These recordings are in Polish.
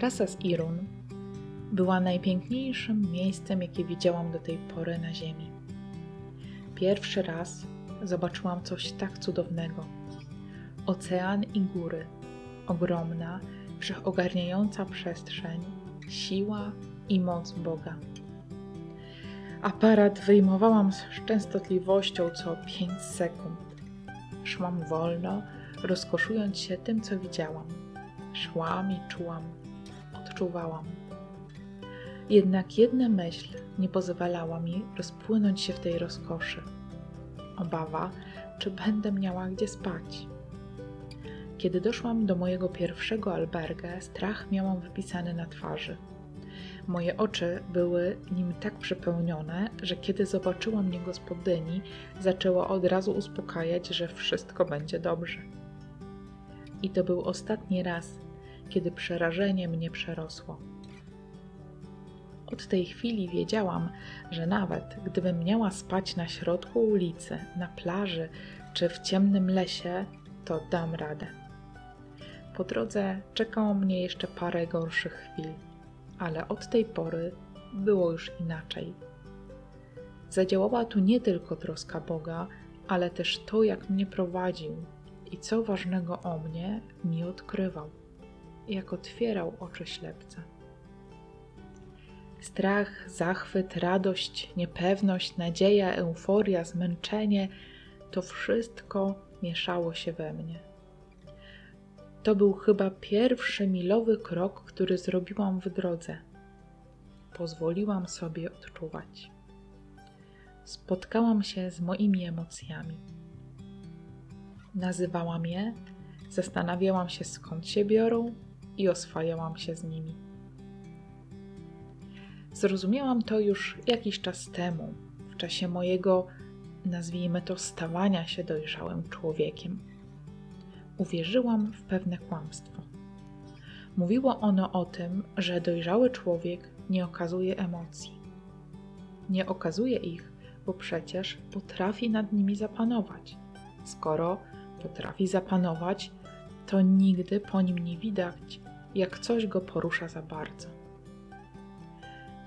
Trasa z Irun była najpiękniejszym miejscem, jakie widziałam do tej pory na Ziemi. Pierwszy raz zobaczyłam coś tak cudownego. Ocean i góry, ogromna, wszechogarniająca przestrzeń, siła i moc Boga. Aparat wyjmowałam z częstotliwością co 5 sekund. Szłam wolno, rozkoszując się tym, co widziałam. Szłam i czułam, odczuwałam. Jednak jedna myśl nie pozwalała mi rozpłynąć się w tej rozkoszy. Obawa, czy będę miała gdzie spać. Kiedy doszłam do mojego pierwszego albergę, strach miałam wypisany na twarzy. Moje oczy były nim tak przepełnione, że kiedy zobaczyła mnie gospodyni, zaczęła od razu uspokajać, że wszystko będzie dobrze. I to był ostatni raz, kiedy przerażenie mnie przerosło. Od tej chwili wiedziałam, że nawet gdybym miała spać na środku ulicy, na plaży czy w ciemnym lesie, to dam radę. Po drodze czekało mnie jeszcze parę gorszych chwil, ale od tej pory było już inaczej. Zadziałała tu nie tylko troska Boga, ale też to, jak mnie prowadził i co ważnego o mnie mi odkrywał, jak otwierał oczy ślepca. Strach, zachwyt, radość, niepewność, nadzieja, euforia, zmęczenie to wszystko mieszało się we mnie. To był chyba pierwszy milowy krok, który zrobiłam w drodze. Pozwoliłam sobie odczuwać. Spotkałam się z moimi emocjami. Nazywałam je, zastanawiałam się skąd się biorą i oswajałam się z nimi. Zrozumiałam to już jakiś czas temu, w czasie mojego, nazwijmy to, stawania się dojrzałym człowiekiem. Uwierzyłam w pewne kłamstwo. Mówiło ono o tym, że dojrzały człowiek nie okazuje emocji. Nie okazuje ich, bo przecież potrafi nad nimi zapanować. Skoro potrafi zapanować, to nigdy po nim nie widać, jak coś go porusza za bardzo.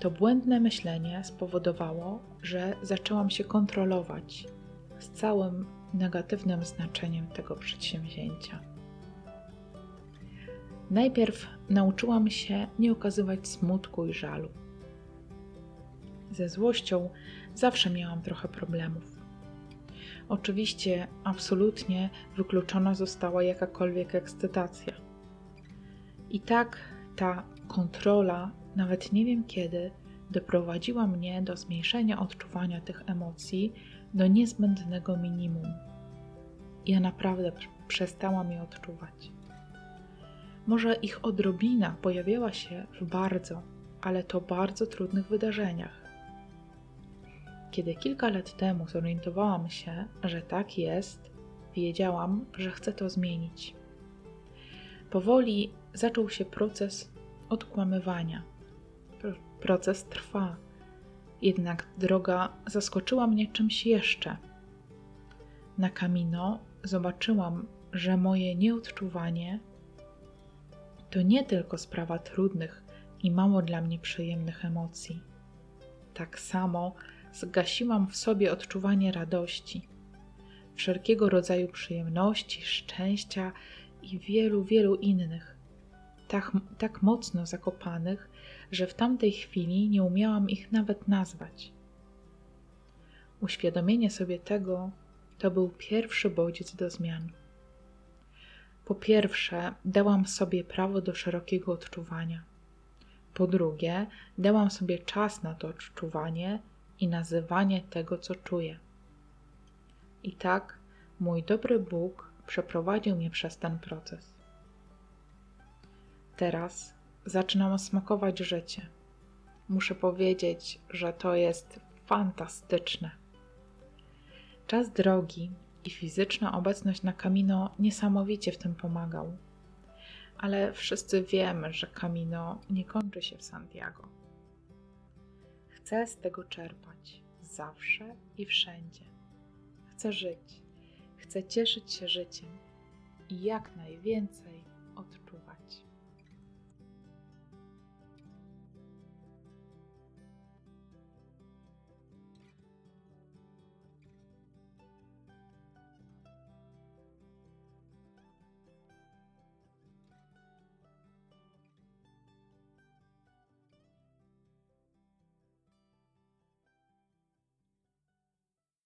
To błędne myślenie spowodowało, że zaczęłam się kontrolować z całym negatywnym znaczeniem tego przedsięwzięcia. Najpierw nauczyłam się nie okazywać smutku i żalu. Ze złością zawsze miałam trochę problemów. Oczywiście, absolutnie wykluczona została jakakolwiek ekscytacja. I tak ta kontrola nawet nie wiem kiedy, doprowadziła mnie do zmniejszenia odczuwania tych emocji do niezbędnego minimum. Ja naprawdę przestałam je odczuwać. Może ich odrobina pojawiała się w bardzo, ale to bardzo trudnych wydarzeniach. Kiedy kilka lat temu zorientowałam się, że tak jest, wiedziałam, że chcę to zmienić. Powoli zaczął się proces odkłamywania Proces trwa, jednak droga zaskoczyła mnie czymś jeszcze. Na kamino zobaczyłam, że moje nieodczuwanie to nie tylko sprawa trudnych i mało dla mnie przyjemnych emocji. Tak samo zgasiłam w sobie odczuwanie radości, wszelkiego rodzaju przyjemności, szczęścia i wielu, wielu innych, tak, tak mocno zakopanych, że w tamtej chwili nie umiałam ich nawet nazwać. Uświadomienie sobie tego to był pierwszy bodziec do zmian. Po pierwsze, dałam sobie prawo do szerokiego odczuwania. Po drugie, dałam sobie czas na to odczuwanie i nazywanie tego, co czuję. I tak mój dobry Bóg przeprowadził mnie przez ten proces. Teraz zaczynam smakować życie. Muszę powiedzieć, że to jest fantastyczne. Czas drogi i fizyczna obecność na Camino niesamowicie w tym pomagał. Ale wszyscy wiemy, że Camino nie kończy się w Santiago. Chcę z tego czerpać zawsze i wszędzie. Chcę żyć, chcę cieszyć się życiem i jak najwięcej odczuwać.